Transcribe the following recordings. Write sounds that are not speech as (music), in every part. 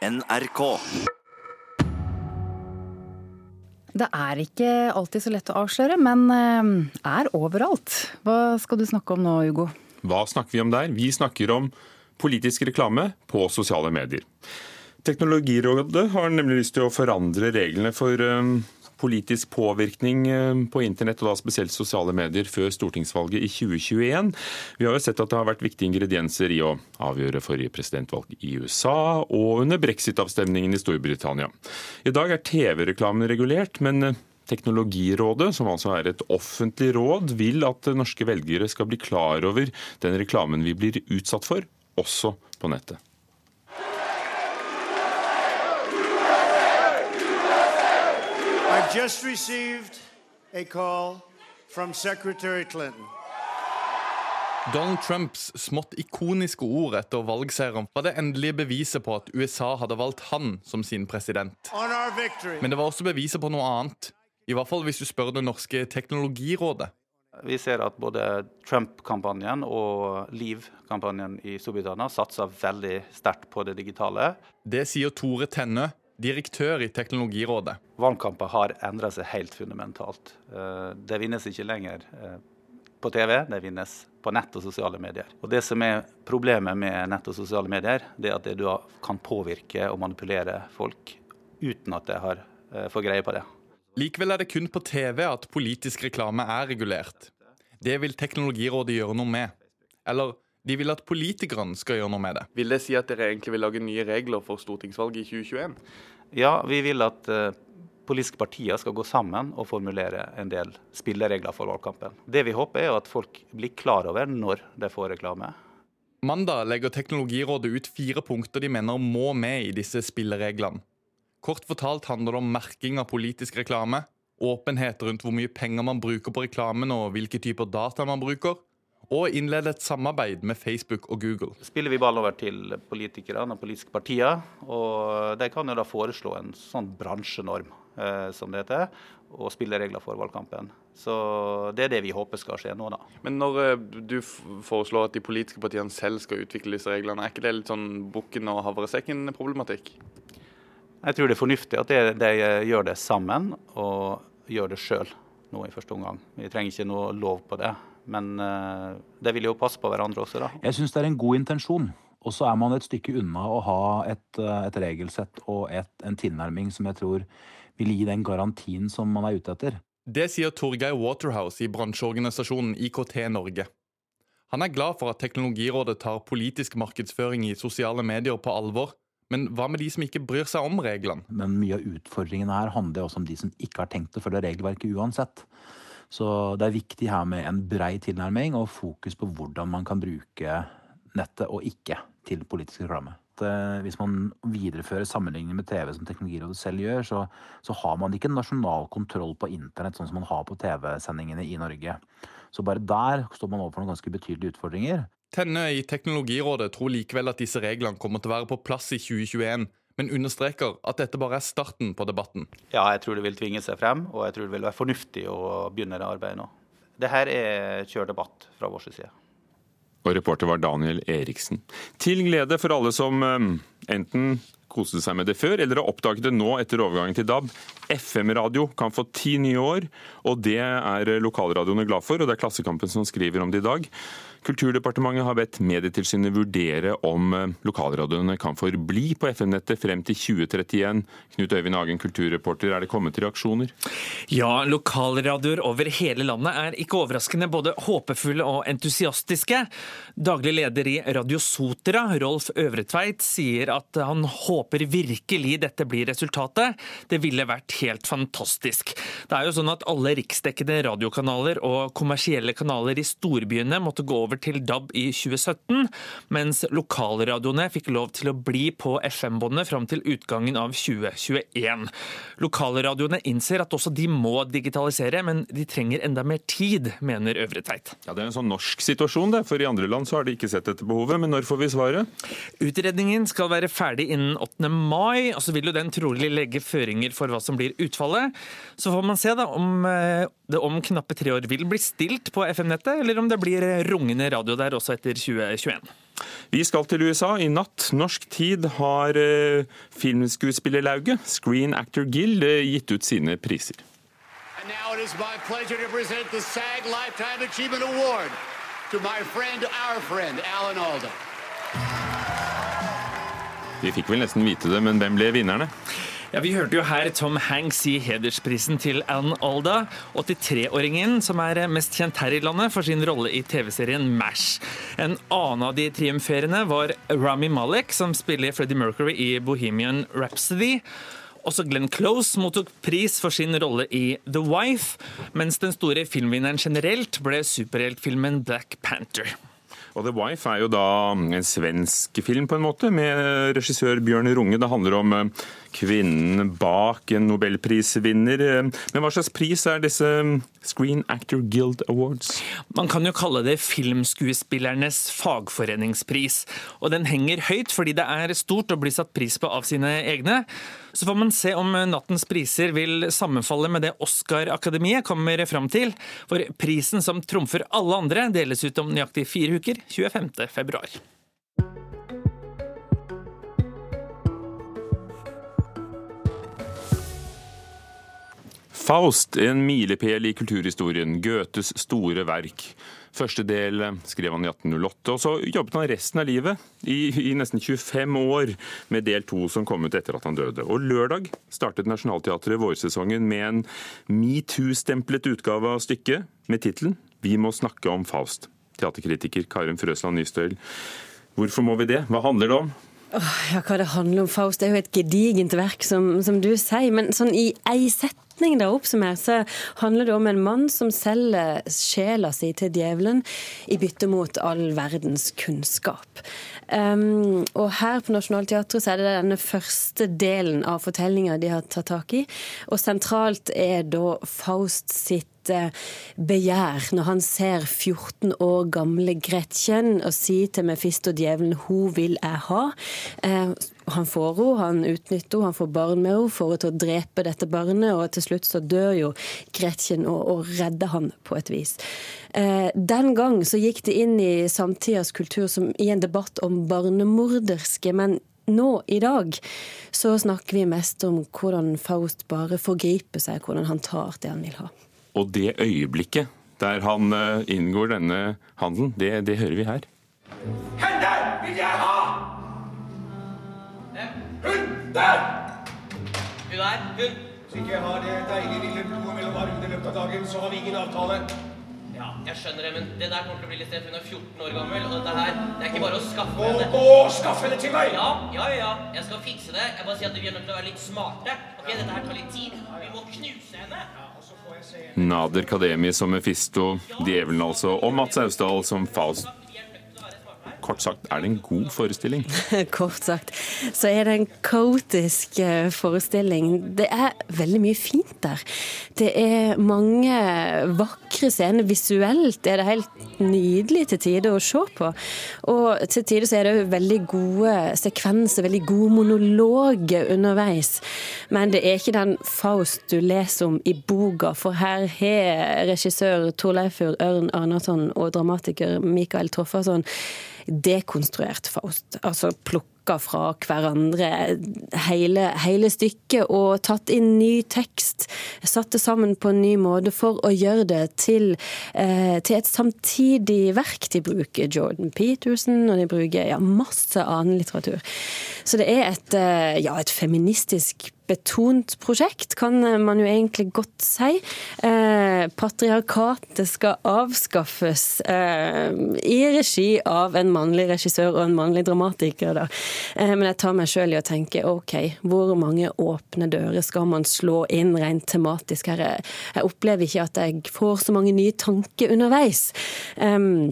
NRK. Det er ikke alltid så lett å avsløre, men eh, er overalt. Hva skal du snakke om nå, Hugo? Hva snakker vi om der? Vi snakker om politisk reklame på sosiale medier. Teknologirådet har nemlig lyst til å forandre reglene for eh, politisk påvirkning eh, på internett, og da spesielt sosiale medier, før stortingsvalget i 2021. Vi har jo sett at det har vært viktige ingredienser i å avgjøre forrige presidentvalg i USA og under brexit-avstemningen i Storbritannia. I dag er TV-reklamen regulert, men eh, Teknologirådet, som altså er et offentlig råd, vil at norske velgere skal bli klar over den reklamen vi blir utsatt for, også på nettet. Just received a call from Secretary Clinton. Donald Trumps smått ikoniske ord etter valgseieren var det endelige beviset på at USA hadde valgt han som sin president. Men det var også beviset på noe annet. I hvert fall hvis du spør det norske teknologirådet. Vi ser at både Trump-kampanjen og Leave-kampanjen i Storbritannia satser veldig sterkt på det digitale. Det sier Tore Tennø, direktør i Teknologirådet. Valgkamper har endra seg helt fundamentalt. Eh, Det vinnes ikke lenger eh, på TV, det vinnes på nett og sosiale medier. Og Det som er problemet med nett og sosiale medier, det er at du kan påvirke og manipulere folk uten at de har eh, får greie på det. Likevel er det kun på TV at politisk reklame er regulert. Det vil Teknologirådet gjøre noe med. Eller de vil at politikerne skal gjøre noe med det. Vil det si at dere egentlig vil lage nye regler for stortingsvalget i 2021? Ja, vi vil at eh, politiske partier skal gå sammen og formulere en del spilleregler for valgkampen. Det vi håper er at folk blir klar over når de får reklame. Mandag legger Teknologirådet ut fire punkter de mener må med i disse spillereglene. Kort fortalt handler det om merking av politisk reklame, åpenhet rundt hvor mye penger man bruker på reklamen og hvilke typer data man bruker, og innlede et samarbeid med Facebook og Google. Spiller vi ball over til politikerne og politiske partier, og de kan jo da foreslå en sånn bransjenorm, eh, som det heter, og spilleregler for valgkampen. Så det er det vi håper skal skje nå, da. Men når eh, du foreslår at de politiske partiene selv skal utvikle disse reglene, er ikke det litt sånn bukken og havresekken-problematikk? Jeg tror det er fornuftig at de, de gjør det sammen, og gjør det sjøl nå i første omgang. Vi trenger ikke noe lov på det. Men det de vil jo passe på hverandre også, da. Jeg syns det er en god intensjon. Og så er man et stykke unna å ha et, eh, et regelsett og et, en tilnærming som jeg tror vil gi den garantien som man er ute etter. Det sier Torgeir Waterhouse i bransjeorganisasjonen IKT Norge. Han er glad for at Teknologirådet tar politisk markedsføring i sosiale medier på alvor, men hva med de som ikke bryr seg om reglene? Men mye av utfordringene her handler også om de som ikke har tenkt å følge regelverket uansett. Så det er viktig her med en brei tilnærming og fokus på hvordan man kan bruke nettet og ikke til politisk reklame. Hvis man viderefører sammenligning med TV som Teknologirådet selv gjør, så, så har man ikke nasjonal kontroll på internett sånn som man har på TV-sendingene i Norge. Så bare der står man overfor noen ganske betydelige utfordringer. Tenne i Teknologirådet tror likevel at disse reglene kommer til å være på plass i 2021, men understreker at dette bare er starten på debatten. Ja, jeg tror det vil tvinge seg frem, og jeg tror det vil være fornuftig å begynne det arbeidet nå. Dette her er kjør debatt fra vår side. Og reporter var Daniel Eriksen. Til glede for alle som eh, enten koste seg med det før, eller har oppdaget det nå etter overgangen til DAB. FM-radio kan få ti nye år, og det er lokalradioene glad for. og Det er Klassekampen som skriver om det i dag. Kulturdepartementet har bedt Medietilsynet vurdere om eh, lokalradioene kan forbli på FM-nettet frem til 2031. Knut Øyvind Hagen, kulturreporter, er det kommet reaksjoner? Ja, lokalradioer over hele landet er ikke overraskende både håpefulle og entusiastiske. Daglig leder i Radio Sotra, Rolf Øvretveit, sier at han håper virkelig dette blir resultatet. Det ville vært helt fantastisk. Det er jo sånn at alle riksdekkende radiokanaler og kommersielle kanaler i storbyene måtte gå over til DAB i 2017, mens lokalradioene fikk lov til å bli på FM-båndet fram til utgangen av 2021. Lokalradioene innser at også de må digitalisere, men de trenger enda mer tid, mener Øvretveit. Ja, Det er en sånn norsk situasjon, det, for i andre land så har de ikke sett dette behovet. Men når får vi svaret? Utredningen skal være ferdig innen 8. mai, og så vil jo den trolig legge føringer for hva som blir utfallet. Så får man se da om eh, det om knappe tre år vil bli stilt på FM-nettet, eller om det blir rungende radio der også etter 2021. Vi skal til USA i natt. Norsk tid har eh, filmskuespillerlauget Screen Actor Guild eh, gitt ut sine priser. And now it is my pleasure to present the SAG Lifetime Achievement Award to my friend, our friend, Alan Alda. Vi fikk vel nesten vite det, men hvem ble vinnerne? Ja, Vi hørte jo her Tom Hanks gi hedersprisen til Alan Alda, 83-åringen som er mest kjent her i landet for sin rolle i TV-serien MASH. En annen av de triumferende var Rami Malek, som spiller Freddie Mercury i Bohemian Rhapsody. Også Glenn Close mottok pris for sin rolle i The Wife, mens den store filmvinneren generelt ble superheltfilmen Black Panther. Og The Wife er jo da en svensk film, på en måte, med regissør Bjørn Runge. Det handler om eh, kvinnen bak en nobelprisvinner. Men hva slags pris er disse Screen Actor Guild Awards? Man kan jo kalle det filmskuespillernes fagforeningspris. Og den henger høyt fordi det er stort å bli satt pris på av sine egne. Så får man se om nattens priser vil sammenfalle med det Oscar-akademiet kommer fram til. For prisen som trumfer alle andre, deles ut om nøyaktig fire uker, 25. februar. Faust, en milepæl i kulturhistorien. Goethes store verk. Første del skrev han i 1808, og så jobbet han resten av livet, i, i nesten 25 år, med del to som kom ut etter at han døde. Og lørdag startet Nationaltheatret vårsesongen med en metoo-stemplet utgave av stykket med tittelen 'Vi må snakke om Faust'. Teaterkritiker Karin Frøsland Nystøyl, hvorfor må vi det? Hva handler det om? Ja, Hva det handler om Faust, det er jo et gedigent verk, som, som du sier. Men sånn i ei setning da oppsummert, så handler det om en mann som selger sjela si til djevelen i bytte mot all verdens kunnskap. Um, og her på Nationaltheatret er det denne første delen av fortellinga de har tatt tak i. Og sentralt er da Faust sitt begjær når han ser 14 år gamle Gretchen og sier til Mefisto djevelen 'hun vil jeg ha'. Eh, han får henne, han utnytter henne, han får barn med henne, får henne til å drepe dette barnet, og til slutt så dør jo Gretchen og, og redder han på et vis. Eh, den gang så gikk det inn i samtidas kultur som i en debatt om barnemorderske, men nå i dag så snakker vi mest om hvordan Faust bare forgriper seg, hvordan han tar det han vil ha. Og det øyeblikket der han eh, inngår denne handelen, det, det hører vi her. Hender vil jeg ha! Hun der! Hun der, hun. Hvis ikke jeg har det deilige lille blodet mellom armene i løpet av dagen, så har vi ingen avtale. Ja, jeg skjønner det, men det der kommer til å bli litt stress. Hun er 14 år gammel, og dette her, det er ikke bare å skaffe Gå, henne. gå, skaff henne til meg! Ja, ja, ja, jeg skal fikse det. Jeg bare sier at vi er nødt til å være litt smarte. Ok, dette her tar litt tid. Vi må knuse henne. Nader Kademi som Mefisto, djevelen altså, og Mats Austdal som Faust. Kort sagt, er det en god forestilling? (laughs) Kort sagt så er det en kaotisk eh, forestilling. Det er veldig mye fint der. Det er mange vakre scener. Visuelt er det helt nydelig til tider å se på. Og til tider så er det veldig gode sekvenser, veldig gode monologer underveis. Men det er ikke den Faust du leser om i boka, for her har regissør Torleifur Ørn Arnason og dramatiker Mikael Toffason dekonstruert Faust. Altså plukka fra hverandre hele, hele stykket og tatt inn ny tekst. Satt det sammen på en ny måte for å gjøre det til, eh, til et samtidig verk. De bruker Jordan Peterson, og de bruker ja, masse annen litteratur. Så det er et, eh, ja, et feministisk betont prosjekt, kan man jo egentlig godt si. Eh, patriarkatet skal avskaffes eh, i regi av en mannlig regissør og en mannlig dramatiker. Da. Eh, men jeg tar meg sjøl i å tenke OK, hvor mange åpne dører skal man slå inn rent tematisk her? Jeg, opplever ikke at jeg får så mange nye tanker underveis. Um,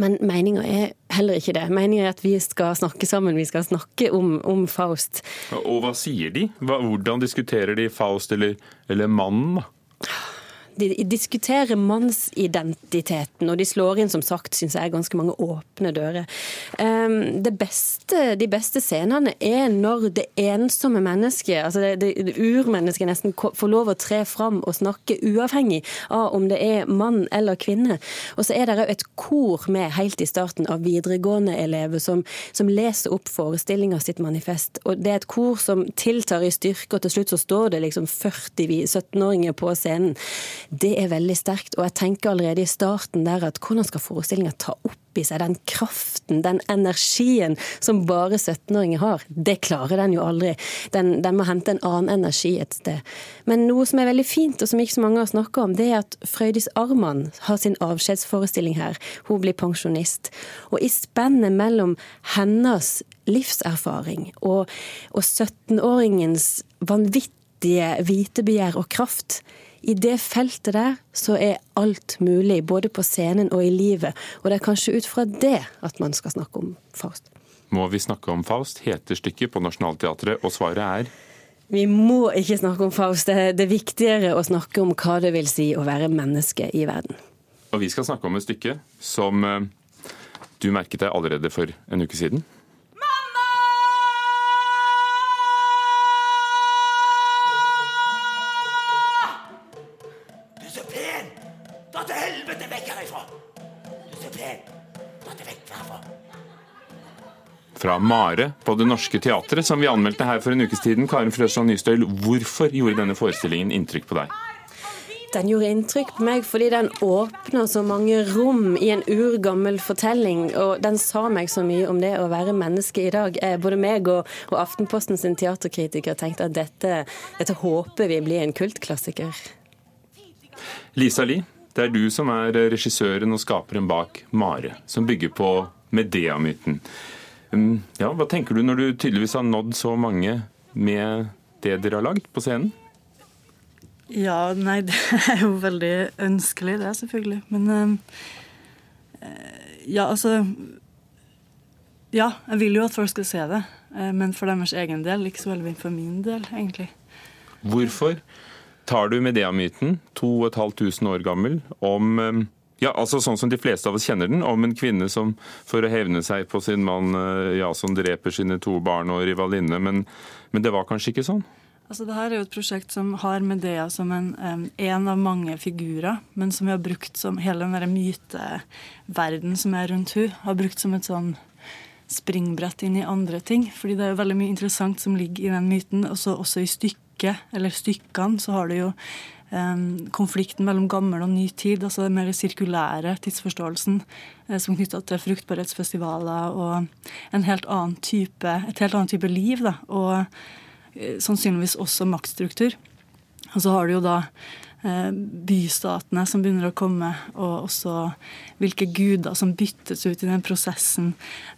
men meninga er heller ikke det. Meninga er at vi skal snakke sammen, vi skal snakke om, om Faust. Og hva sier de? Hvordan diskuterer de Faust eller, eller mannen? da? De diskuterer mannsidentiteten, og de slår inn, som sagt, syns jeg, ganske mange åpne dører. Ehm, beste, de beste scenene er når det ensomme mennesket, altså det, det, det urmennesket, nesten får lov å tre fram og snakke uavhengig av om det er mann eller kvinne. Og så er det òg et kor med helt i starten av videregående elever som, som leser opp forestillinga sitt manifest. Og det er et kor som tiltar i styrke, og til slutt så står det liksom 40 17-åringer på scenen. Det er veldig sterkt, og jeg tenker allerede i starten der at hvordan skal forestillinga ta opp i seg den kraften, den energien som bare 17-åringer har. Det klarer den jo aldri. Den, den, må hente en annen energi et sted. Men noe som er veldig fint, og som ikke så mange har snakka om, det er at Frøydis Arman har sin avskjedsforestilling her. Hun blir pensjonist. Og i spennet mellom hennes livserfaring og, og 17-åringens vanvittige hvitebegjær og kraft, i det feltet der så er alt mulig, både på scenen og i livet. Og det er kanskje ut fra det at man skal snakke om Faust. Må vi snakke om Faust, heter stykket på Nationaltheatret, og svaret er Vi må ikke snakke om Faust. Det er viktigere å snakke om hva det vil si å være menneske i verden. Og vi skal snakke om et stykke som eh, du merket deg allerede for en uke siden. Fra Mare på Det Norske Teatret, som vi anmeldte her for en ukes tiden. Karin Frøsland Nystøyl, hvorfor gjorde denne forestillingen inntrykk på deg? Den gjorde inntrykk på meg fordi den åpner så mange rom i en urgammel fortelling. Og den sa meg så mye om det å være menneske i dag. Eh, både meg og, og Aftenposten sin teaterkritiker tenkte at dette, dette håper vi blir en kultklassiker. Lisa Lie, det er du som er regissøren og skaperen bak Mare, som bygger på Medea-myten. Um, ja, hva tenker du når du tydeligvis har nådd så mange med det dere har lagd på scenen? Ja, nei, (laughs) det er jo veldig ønskelig, det, selvfølgelig. Men uh, ja, altså Ja, jeg vil jo at folk skal se det. Uh, men for deres egen del, ikke så veldig for min del, egentlig. Hvorfor tar du Medea-myten, 2500 år gammel, om um, ja, altså sånn som de fleste av oss kjenner den, om en kvinne som for å hevne seg på sin mann, Jason ja, som dreper sine to barn og rivalinne. Men, men det var kanskje ikke sånn? Altså, det her er jo et prosjekt som har Medea som en, en av mange figurer, men som vi har brukt som hele den myteverden som er rundt hun, har brukt som et sånn springbrett inn i andre ting. Fordi det er jo veldig mye interessant som ligger i den myten. Også, også i stykket, eller stykkene, så har du jo konflikten mellom gammel og ny tid, altså den mer sirkulære tidsforståelsen eh, som knytta til fruktbarhetsfestivaler og en helt annen type, et helt annet type liv. Da, og eh, sannsynligvis også maktstruktur. Og så har du jo da bystatene som begynner å komme, og også hvilke guder som byttes ut i den prosessen.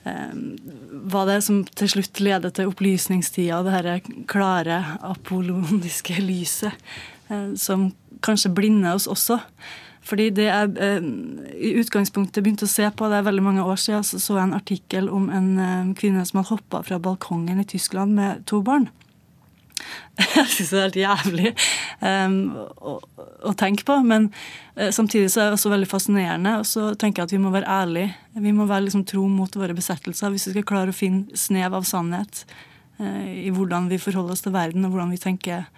Hva det er som til slutt leder til opplysningstida, det dette klare apoloniske lyset. Eh, som kanskje blinder oss også. Fordi det jeg eh, i utgangspunktet begynte å se på, det er veldig mange år siden, så, jeg en artikkel om en eh, kvinne som hadde hoppa fra balkongen i Tyskland med to barn. (laughs) Jeg syns det er helt jævlig um, å, å, tenke på, men uh, samtidig så er det også veldig fascinerende. Og så tenker jeg at vi må være ærlige. Vi må være liksom tro mot våre besettelser hvis vi skal klare å finne snev av sannhet uh, i hvordan vi forholder oss til verden, og hvordan vi tenker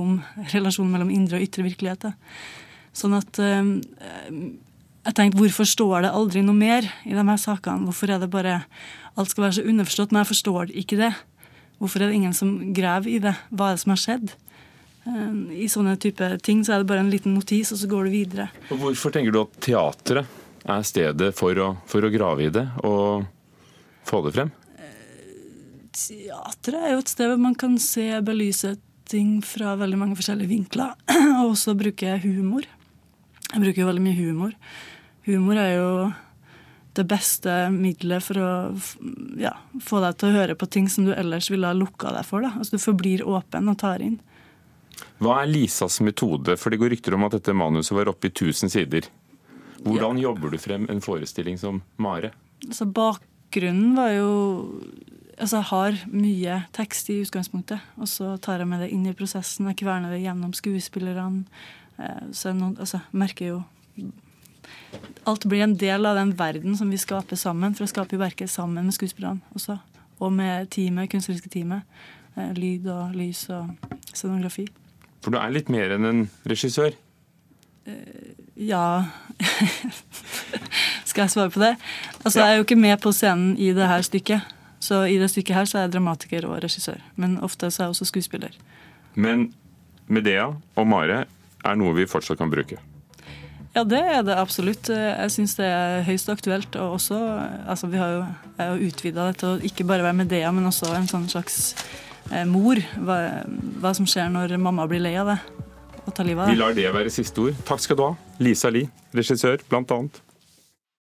om relasjonen mellom indre og ytre virkelighet. Sånn at um, jeg tenkte, hvorfor står det aldri noe mer i de her sakene? Hvorfor er det bare Alt skal være så underforstått, men jeg forstår ikke det. Hvorfor er det ingen som graver i det? Hva er det som har skjedd? Uh, I sånne type ting så er det bare en liten notis, og så går du videre. Og hvorfor tenker du at teatret er stedet for å, for å grave i det og få det frem? Teatret er jo et sted hvor man kan se, belyse ting fra veldig mange forskjellige vinkler. (clears throat) Og også bruke humor. Jeg bruker jo veldig mye humor. Humor er jo det beste middelet for å ja, få deg til å høre på ting som du ellers ville ha lukka deg for. Da. Altså Du forblir åpen og tar inn. Hva er Lisas metode? For det går rykter om at dette manuset var oppe i 1000 sider. Hvordan ja. jobber du frem en forestilling som Mare? Altså Bakgrunnen var jo altså, jeg har mye tekst i utgangspunktet, og så tar jeg med det inn i prosessen. Jeg kverner det gjennom skuespillerne. Eh, så jeg nå- altså, merker jo Alt blir en del av den verden som vi skaper sammen. For å skape verket sammen med skuespillerne også. Og med teamet, kunstneriske teamet. Eh, Lyd og lys og scenografi. For du er litt mer enn en regissør. Ja (laughs) Skal jeg svare på det? Altså, Jeg er jo ikke med på scenen i det her stykket. Så i det stykket her så er jeg dramatiker og regissør. Men ofte så er jeg også skuespiller. Men Medea og Mare er noe vi fortsatt kan bruke. Ja, det er det absolutt. Jeg syns det er høyst aktuelt. Og også, altså vi har jo, utvida det til ikke bare være Medea, men også en sånn slags eh, mor. Hva, hva som skjer når mamma blir lei av det. Og tar livet av Vi lar det være siste ord. Takk skal du ha, Lisa Lie, regissør blant annet.